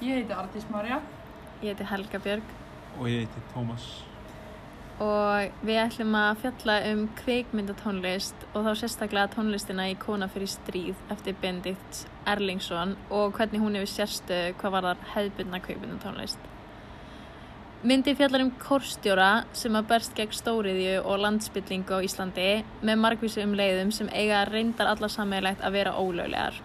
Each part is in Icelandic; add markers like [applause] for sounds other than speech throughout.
Ég heiti Artís Marja. Ég heiti Helga Björg Og ég heiti Tómas. og við ætlum að fjalla um kveikmyndatónlist og þá sérstaklega tónlistina í Kona fyrir stríð eftir Benedikt Erlingsson og hvernig hún hefur sérstu hvað var þar hefðbundna kveikmyndatónlist. Myndi fjallar um kórstjóra sem að berst gegn stóriðju og landsbyllingu á Íslandi með margvísu um leiðum sem eiga reyndar alla sammeðilegt að vera ólöglegar.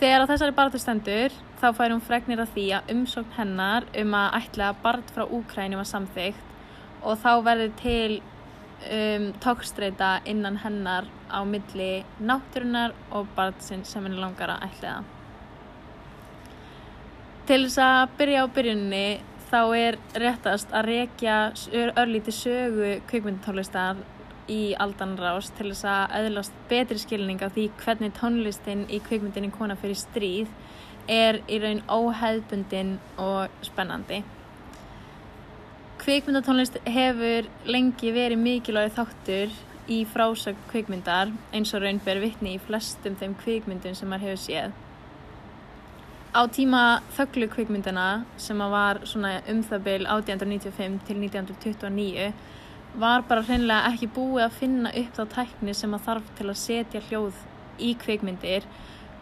Þegar á þessari barðu stendur þá fær hún fregnir af því að umsókn hennar um að ætla að barð frá Úkræni var samþygt og þá verður til um, tókstreita innan hennar á milli náttúrunar og barðsinn sem henni langar að ætla það. Til þess að byrja á byrjunni þá er réttast að rekja örlítið sögu kvikmyndatónlistar í aldanrás til þess að öðlast betri skilning af því hvernig tónlistin í kvikmyndinni Kona fyrir stríð er í raun óheðbundin og spennandi. Kvikmyndatónlist hefur lengi verið mikilvæg þáttur í frásögn kvikmyndar eins og raun ber vitni í flestum þeim kvikmyndum sem maður hefur séð. Á tíma þögglu kvikmyndana sem var um það byl 1895 til 1929 var bara hreinlega ekki búið að finna upp þá tækni sem að þarf til að setja hljóð í kvikmyndir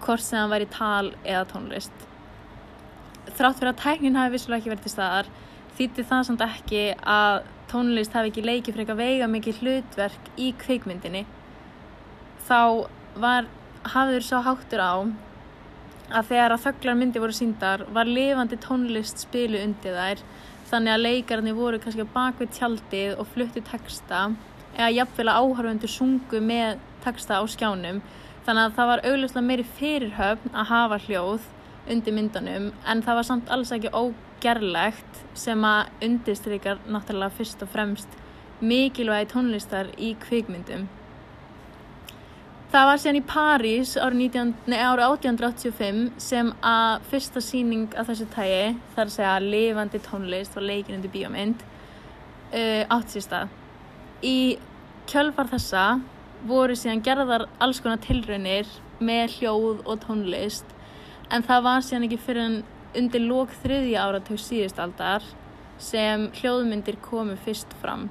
hvort sem það væri tal eða tónlist. Þrátt fyrir að tæknin hafi vissulega ekki verið til staðar þýtti það samt ekki að tónlist hafi ekki leikið fyrir eitthvað veiga mikið hlutverk í kvikmyndinni. Þá var, hafður svo háttur á að þegar að þögglar myndi voru síndar var lifandi tónlist spilu undir þær þannig að leikarnir voru kannski á bakvið tjaldið og fluttu texta eða jafnvel að áhörfundur sungu með texta á skjánum þannig að það var auglustlega meiri fyrirhöfn að hafa hljóð undir myndanum en það var samt alls ekki ógerlegt sem að undirstrykar náttúrulega fyrst og fremst mikilvægi tónlistar í kvikmyndum. Það var síðan í París árið 1885 sem að fyrsta síning af þessu tægi, þar að segja lifandi tónlist og leikin undir bíómynd, uh, átt sér stað. Í kjölfar þessa voru síðan gerðar alls konar tilraunir með hljóð og tónlist en það var síðan ekki fyrir en undir lók þriðja áratug síðustaldar sem hljóðmyndir komu fyrst fram.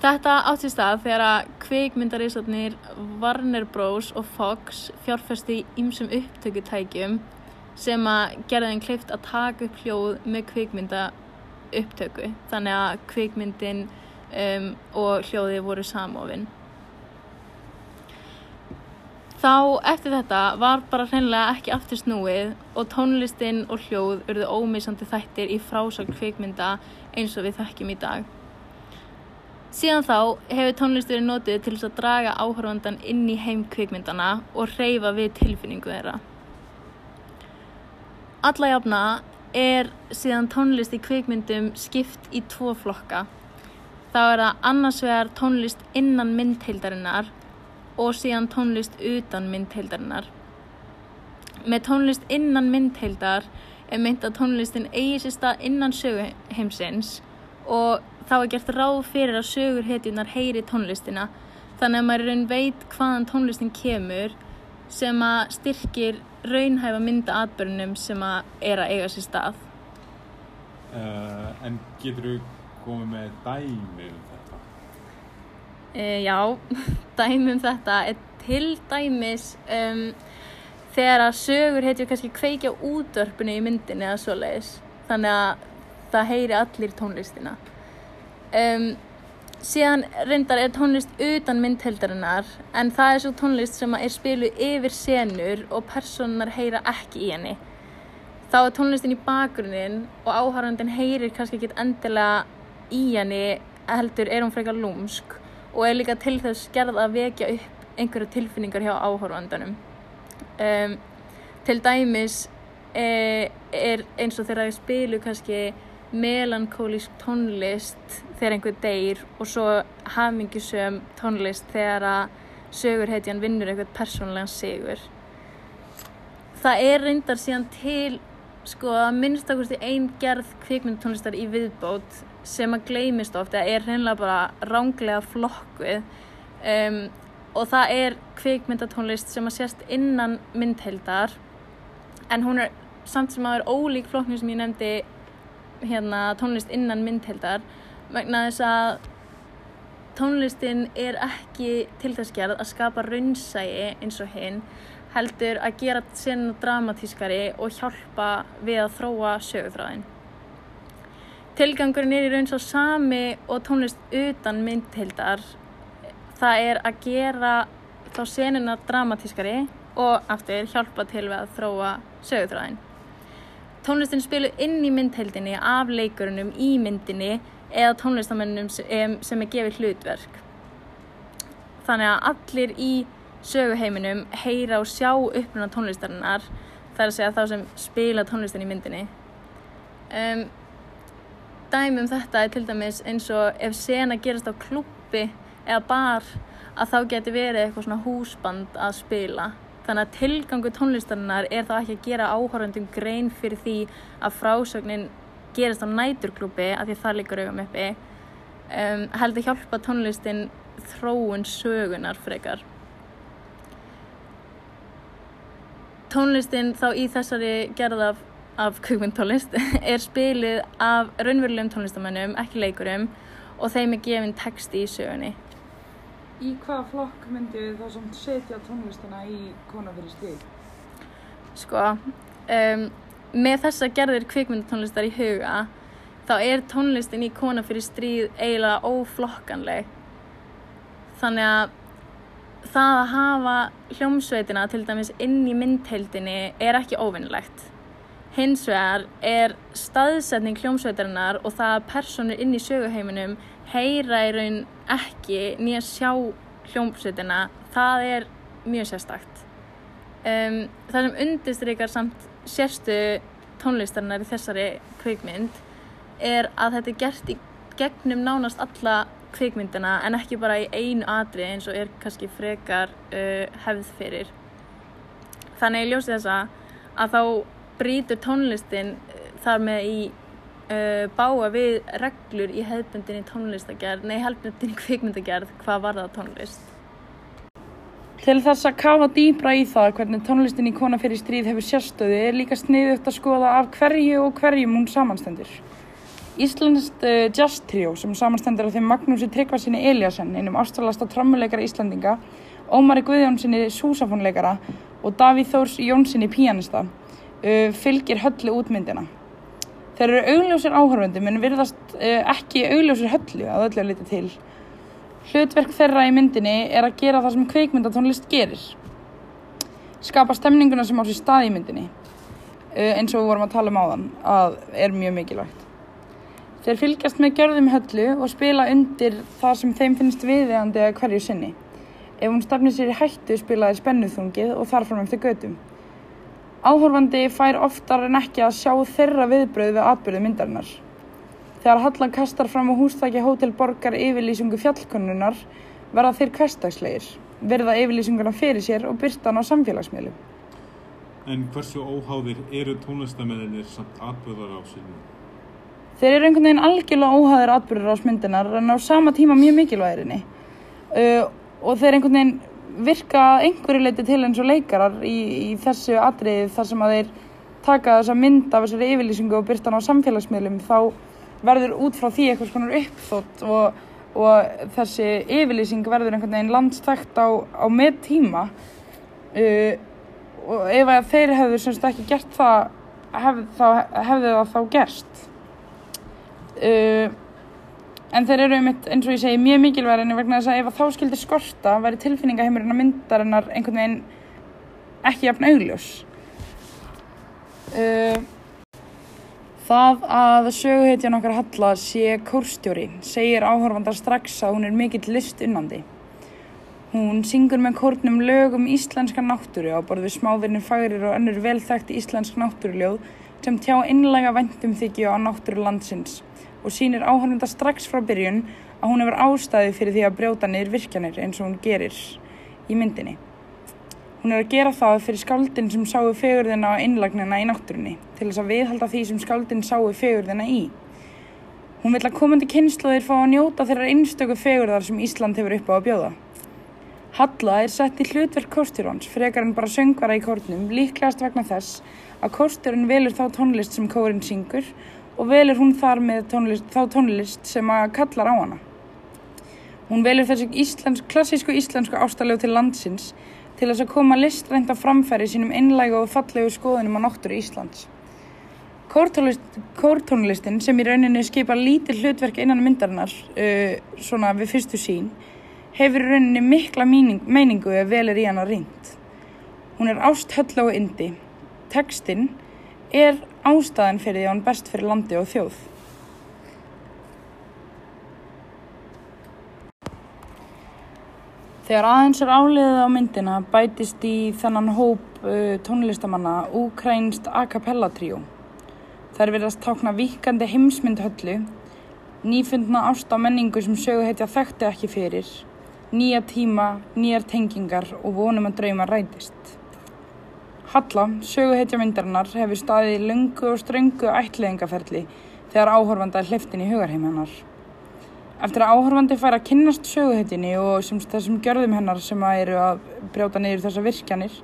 Þetta átti stað þegar að kveikmyndarísatnir Warner Bros. og Fox fjárfæsti í ymsum upptökutækjum sem að gera þeim kleift að taka upp hljóð með kveikmynda upptöku. Þannig að kveikmyndin um, og hljóði voru samofinn. Þá eftir þetta var bara hreinlega ekki aftur snúið og tónlistinn og hljóð urðu ómissandi þættir í frásögn kvikmynda eins og við þekkjum í dag. Síðan þá hefur tónlist verið notið til að draga áhörfandan inn í heim kvikmyndana og reyfa við tilfinningu þeirra. Alla jafna er síðan tónlist í kvikmyndum skipt í tvo flokka. Þá er það annars vegar tónlist innan myndheildarinnar og síðan tónlist utan myndheildarinnar. Með tónlist innan myndheildar er mynd að tónlistin eigi sér stað innan söguheimsins og þá er gert ráð fyrir að sögurhetjunar heyri tónlistina þannig að maður raun veit hvaðan tónlistin kemur sem að styrkir raunhæfa mynda atbyrnum sem að er að eiga sér stað. Uh, en getur þú komið með dæmi um þetta? E, já, [laughs] dæmi um þetta er til dæmis um, þegar að sögur heitjur kannski kveikja útörpunni í myndinni eða svoleiðis þannig að það heyri allir tónlistina. Um, síðan reyndar er tónlist utan myndheldarinnar en það er svo tónlist sem er spiluð yfir senur og personar heyra ekki í henni. Þá er tónlistin í bakgrunin og áhærandin heyrir kannski ekki endilega í henni heldur er hún frekar lúmsk og er líka til þess gerð að vekja upp einhverju tilfinningar hjá áhörfandanum. Um, til dæmis e, er eins og þegar það spilu kannski melankólísk tónlist þegar einhver deyr og svo hamingisum tónlist þegar að sögurhetjan vinnur einhvern persónlegan sigur. Það er reyndar síðan til sko að minnstakosti einn gerð kvikmyndutónlistar í viðbót sem að gleymist ofta er hreinlega bara ránglega flokkuð um, og það er kvikmyndatónlist sem að sést innan myndheldar en hún er samt sem að er ólík flokknum sem ég nefndi hérna tónlist innan myndheldar vegna þess að tónlistin er ekki til þess gerð að skapa raunsæi eins og hinn heldur að gera senu dramatískari og hjálpa við að þróa sögutráðin. Tilgangurinn er í raun svo sami og tónlist utan myndheldar það er að gera þá senuna dramatískari og aftur hjálpa til við að þróa sögutráðin. Tónlistin spilu inn í myndheldinni af leikurunum í myndinni eða tónlistamennum sem er gefið hlutverk. Þannig að allir í söguheiminum heyra og sjá uppruna tónlistarinnar þar að segja þá sem spila tónlistin í myndinni. Um, dæmi um þetta er til dæmis eins og ef sena gerast á klúpi eða bar að þá geti verið eitthvað svona húsband að spila. Þannig að tilgangu tónlistarinnar er þá ekki að gera áhörðundum grein fyrir því að frásögnin gerist á næturklúpi af því að það líkur augum uppi um, heldur hjálpa tónlistin þróun sögunar frekar. Tónlistin þá í þessari gerð af, kukmyndtónlist [laughs] er spilið af raunverulegum tónlistamennum, ekki leikurum og þeim er gefinn texti í sögunni. Í hvaða flokk myndi þá samt setja tónlistina í kona fyrir stíð? Sko, um, með þessa gerðir kvikmyndatónlistar í huga þá er tónlistin í kona fyrir stríð eiginlega óflokkanleg. Þannig að það að hafa hljómsveitina til dæmis inn í myndheildinni er ekki óvinnilegt. Hins vegar er staðsetning hljómsveitarinnar og það að personur inn í söguheiminum heyra í raun ekki nýja sjá hljómsveitina, það er mjög sérstakt. Um, það sem undirstrykar samt sérstu tónlistarinnar í þessari kvikmynd er að þetta er gert í gegnum nánast alla kvikmyndina en ekki bara í einu atri eins og er kannski frekar uh, hefð fyrir. Þannig ég ljósi þessa að þá brýtur tónlistin uh, þar með í uh, báa við reglur í hefðbundinni tónlistagerð, nei hefðbundinni kvikmyndagerð, hvað var það tónlist? Til þess að kafa dýbra í það hvernig tónlistin í kona fyrir stríð hefur sérstöðu er líka sniðugt að skoða af hverju og hverjum hún samanstendur. Íslandst uh, jazz trio sem samanstendur af þeim Magnúsi Tryggvarsinni Eliasson, einum ástralasta trommuleikara Íslandinga, Ómari Guðjónssoni súsafónleikara og Davíð Þórs Jónssoni píanista, uh, fylgir höllu útmyndina. Þeir eru augljósir áhörfundum en virðast uh, ekki augljósir höllu að öllu að lita til. Hlutverk þeirra í myndinni er að gera það sem kveikmyndatónlist gerir. Skapa stemninguna sem á sér stað í myndinni, eins og við vorum að tala um áðan, að er mjög mikilvægt. Þeir fylgjast með gjörðum höllu og spila undir það sem þeim finnst viðeigandi að hverju sinni. Ef hún stafnir sér í hættu spilaði spennuþungið og þarfram eftir götum. Áhorfandi fær oftar en ekki að sjá þeirra viðbröð við atbyrðu myndarinnar. Þegar Hallan kastar fram á hústækja Hótel Borgar yfirlýsingu fjallkonnunar verða þeir hverstagslegir, verða yfirlýsinguna fyrir sér og byrta hann á samfélagsmiðlum. En hversu óháðir eru tónlistamenninir samt atbyrðar á sinni? Þeir eru einhvern veginn algjörlega óháðir atbyrðar á smyndinar en á sama tíma mjög mikilvægirinni. Uh, og þeir einhvern veginn virka einhverju leiti til eins og leikarar í, í þessu atriði þar sem að þeir taka þessa mynd af þessari yfirlýsingu og byrta hann á samfélagsmiðlum þá verður út frá því eitthvað svona uppþótt og, og þessi yfirlýsing verður einhvern veginn landstækt á, á með tíma uh, og ef að þeir hefðu semst ekki gert það hef, þá, hefðu það þá gerst. Uh, en þeir eru einmitt eins og ég segi mjög mikilvægur en vegna þess að ef þá skildir skorta væri tilfinningaheimurinn að myndarinnar einhvern veginn ekki jafn augljós uh, Það að söguhetjan okkar Halla sé kórstjóri segir áhörfandar strax að hún er mikill listunnandi. Hún syngur með kórnum lög um íslenska náttúru á borðu smávirnir fagrir og önnur velþægt íslensk náttúruljóð sem tjá innlega vendum þykju á náttúru landsins og sínir áhörfandar strax frá byrjun að hún hefur ástæði fyrir því að brjóta niður virkjanir eins og hún gerir í myndinni. Hún er að gera það fyrir skáldin sem sáu fegurðina og innlagnina í náttúrunni til þess að viðhalda því sem skáldin sáu fegurðina í. Hún vil að komandi kynnslóðir fá að njóta þeirra einstöku fegurðar sem Ísland hefur upp á að bjóða. Halla er sett í hlutverk kórstjórans frekar en bara söngvara í kórnum, líklegast vegna þess að kórstjórun velur þá tónlist sem kórin syngur og velur hún þar með tónlist, þá tónlist sem að kallar á hana. Hún velur þessi íslensk, klassísku íslensku ástalegu til landsins til þess að koma listrænt á framfæri sínum innlægu og fallegu skoðunum á náttúru Íslands. Kórtónlist, kórtónlistin sem í rauninni skipa lítið hlutverk innan myndarinnar, uh, svona við fyrstu sín, hefur í rauninni mikla meining, meiningu ef vel er í hana reynd. Hún er ásthöll og indi. Tekstinn er ástæðan fyrir því að hann best fyrir landi og þjóð. Þegar aðeins er áliðið á myndina bætist í þennan hóp uh, tónlistamanna úkrænst a cappella tríó. Þær verðast tákna vikandi heimsmynd höllu, nýfundna ást á menningu sem söguhetja þekkti ekki fyrir, nýja tíma, nýjar tengingar og vonum að drauma rætist. Halla, söguhetja myndarinnar, hefur staðið í lungu og ströngu ætliðingaferli þegar áhorfanda er hliftin í hugarheim hennar. Eftir að áhorfandi fær að kynnast söguhetjinni og sem, þessum gjörðum hennar sem að eru að brjóta niður þessa virkjanir,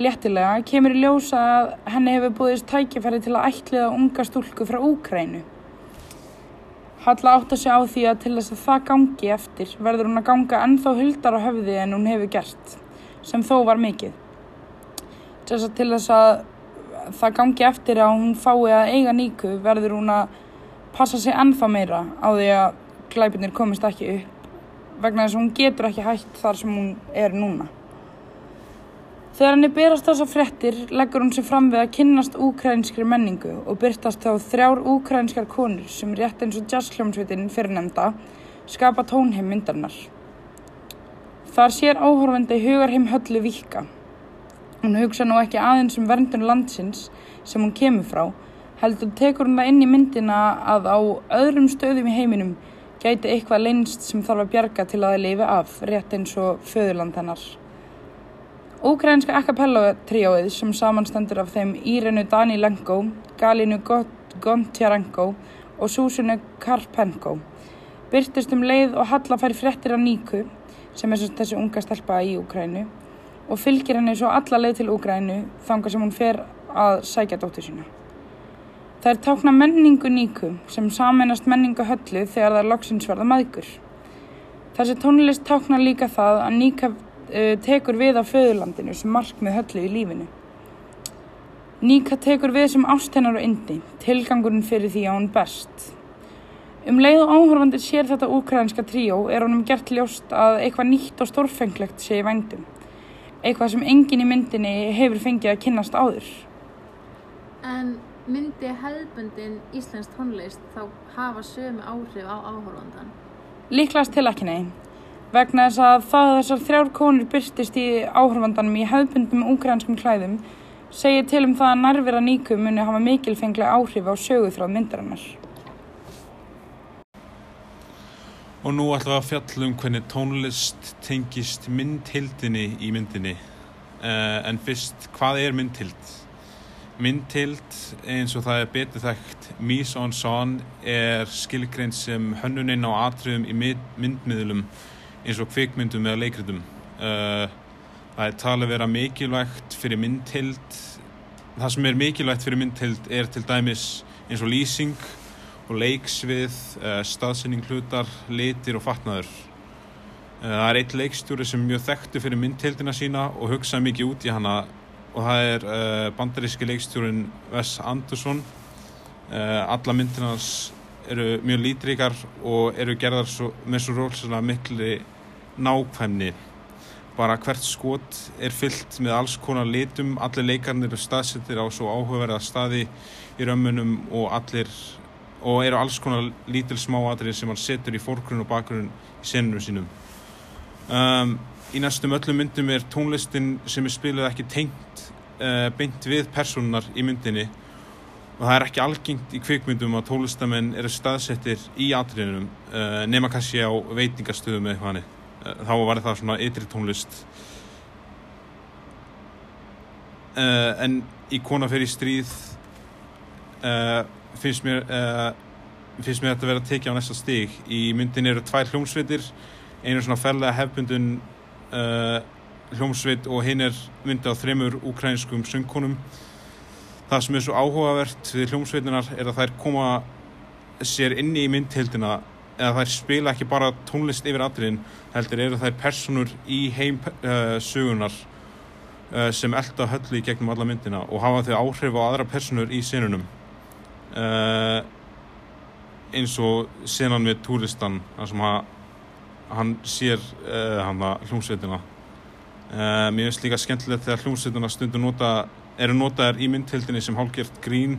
léttilega kemur í ljósa að henni hefur búðist tækifæri til að ætliða unga stúlku frá Úkrænu. Halla átt að segja á því að til þess að það gangi eftir verður hún að ganga ennþá huldar á höfði en hún hefur gert, sem þó var mikið. Þess að til þess að það gangi eftir að hún fái að eiga níku verður hún að passa sig ennþá meira á því að glæpinir komist ekki upp vegna þess að hún getur ekki hægt þar sem hún er núna. Þegar henni berast þessa fréttir leggur hún sig fram við að kynnast úkrænskri menningu og byrtast þá þrjár úkrænskar konur sem rétt eins og jazzhljómsveitin fyrirnemda skapa tónheim myndarinnar. Þar sér áhorfandi hugarheim höllu vika. Hún hugsa nú ekki aðeins um verndun landsins sem hún kemur frá, heldur tekur hún það inn í myndina að á öðrum stöðum í heiminum gæti eitthvað leinst sem þarf að bjarga til að lifi af, rétt eins og föðurland hennar. Úkrænska a cappella tríóið sem samanstendur af þeim Írenu Danilenko, Galinu Gontjarenko og Súsunu Karpenko byrtist um leið og Halla fær fréttir af Níku sem er þessi unga stelpa í Úkrænu og fylgir henni svo alla leið til Úkrænu þanga sem hún fer að sækja dóttur sína. Það er tákna menningu Níku sem saminast menningu höllu þegar það er loksins verða maðgur. Þessi tónlist tákna líka það að Níka uh, tekur við á föðurlandinu sem markmið höllu í lífinu. Níka tekur við sem ástennar og indi, tilgangurinn fyrir því að hún best. Um leið og áhorfandi sér þetta úkrænska tríó er honum gert ljóst að eitthvað nýtt og stórfenglegt sé í vændum. Eitthvað sem engin í myndinni hefur fengið að kynnast áður. En myndi hefðbundin Íslensk tónlist þá hafa sömu áhrif á áhorfandan? Líklegast til ekki nei. Vegna þess að það að þessar þrjár konur byrstist í áhorfandanum í hefðbundum úkrænskum klæðum segir til um það að nærvera níku muni hafa mikilfenglega áhrif á söguþráð myndarinnar. Og nú ætlum við að fjalla um hvernig tónlist tengist myndhildinni í myndinni. Uh, en fyrst, hvað er myndhild? Myndhild, eins og það er betur þekkt, mise en scène, er skilgrein sem hönnuninn á atriðum í myndmiðlum eins og kvikmyndum eða leikritum. Uh, það er talið vera mikilvægt fyrir myndhild. Það sem er mikilvægt fyrir myndhild er til dæmis eins og lýsing og leiksvið, uh, staðsending hlutar, litir og fatnaður. Uh, það er eitt leikstjóri sem mjög þekktu fyrir myndhildina sína og hugsa mikið út í hana og það er uh, bandaríski leikstjórin Wes Anderson. Alla myndinars eru mjög lítríkar og eru gerðar svo, með svo rólsana miklu nákvæmni. Bara hvert skot er fyllt með alls konar litum, allir leikarnir eru staðsettir á svo áhugaverða staði í römmunum og allir og eru alls konar lítil smáatrið sem hann setur í fórgrunn og bakgrunn í senunum sínum. Um, í næstum öllum myndum er tónlistin sem er spilað ekki tengt uh, beint við personar í myndinni og það er ekki algengt í kvikmyndum að tónlistamenn eru staðsettir í atriðinum uh, nema kannski á veitingastöðum eða hannig. Uh, þá var það svona ytri tónlist. En í Kona fyrir stríð finnst mér, finnst mér þetta að vera að tekja á næsta stíg. Í myndin eru tvær hljómsveitir, einu svona ferlega hefbundun uh, hljómsveit og hinn er myndið á þremur ukrainskum söngkonum. Það sem er svo áhugavert við hljómsveitinar er að þær koma sér inni í myndhildina eða þær spila ekki bara tónlist yfir atriðin, heldur eru þær personur í heim uh, sögunar uh, sem elda höllu í gegnum alla myndina og hafa þau áhrif á aðra personur í senunum. Uh, eins og senan með túristan þar sem hann, hann sér uh, hann að hljómsveitina. Uh, mér finnst líka skemmtilegt þegar hljómsveitina stundur nota, eru notaðar í myndhildinni sem hálfgjört grín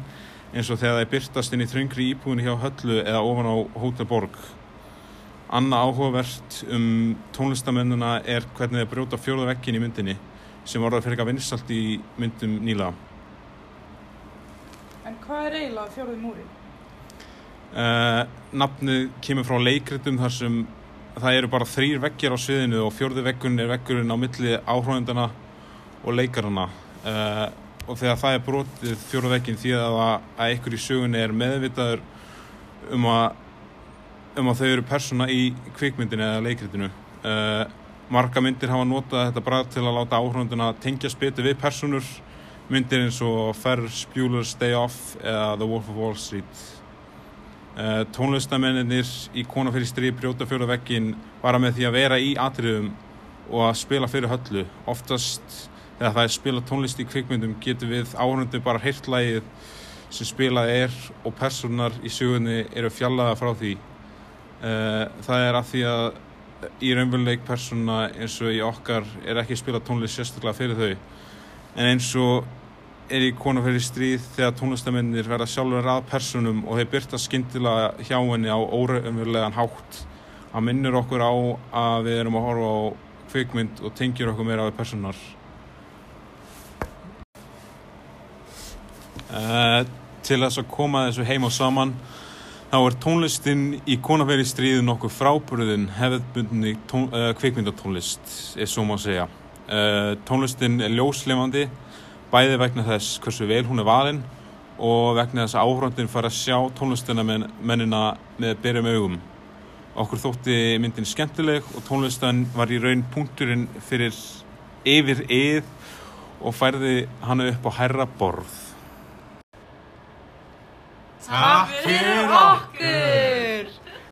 eins og þegar það byrtast inn í þröngri íbúinu hjá höllu eða ofan á Hotel Borg. Anna áhugavert um tónlistamennina er hvernig þeir brjóta fjóða vekkin í myndinni sem voru að fyrir eitthvað vinsalt í myndum nýla En hvað er eiginlega fjórði múri? Uh, nafnið kemur frá leikritum þar sem það eru bara þrýr veggjar á sviðinu og fjórði veggun er veggurinn á milli áhrifendana og leikarana uh, og þegar það er brotið fjórði veggin því að, að einhver í sögunni er meðvitaður um að, um að þau eru persóna í kvikmyndinu eða leikritinu. Uh, marga myndir hafa notað þetta bara til að láta áhrifendana tengja spiti við personur myndir eins og Ferris Bueller's Day Off eða The Wolf of Wall Street. Uh, tónlistamennir í Kona fyrir stríð brjóta fjóra vekkin bara með því að vera í atriðum og að spila fyrir höllu. Oftast þegar það er spila tónlist í kvikmyndum getur við áhundu bara heyrtlægið sem spilað er og personar í sögunni eru fjallaða frá því. Uh, það er að því að í raunveruleik persona eins og í okkar er ekki spila tónlist sérstaklega fyrir þau. En eins og er í konu fyrir stríð þegar tónlistamennir verða sjálfur að personum og þeir byrta skyndilega hjá henni á óraumverulegan hátt. Að minnur okkur á að við erum að horfa á kvikmynd og tengjur okkur meira á því personar uh, til þess að koma þessu heim og saman þá er tónlistin í konu fyrir stríð nokkuð frábúruðin hefðbundni uh, kvikmyndatónlist er svo má segja. Uh, tónlistin er ljóslefandi bæði vegna þess hversu vel hún er valinn og vegna þess að áhröndin fara að sjá tónlistina mennina með byrjum augum. Okkur þótti myndin skemmtileg og tónlistan var í raun punkturinn fyrir yfir yð og færði hana upp á herra borð. Takk fyrir okkur!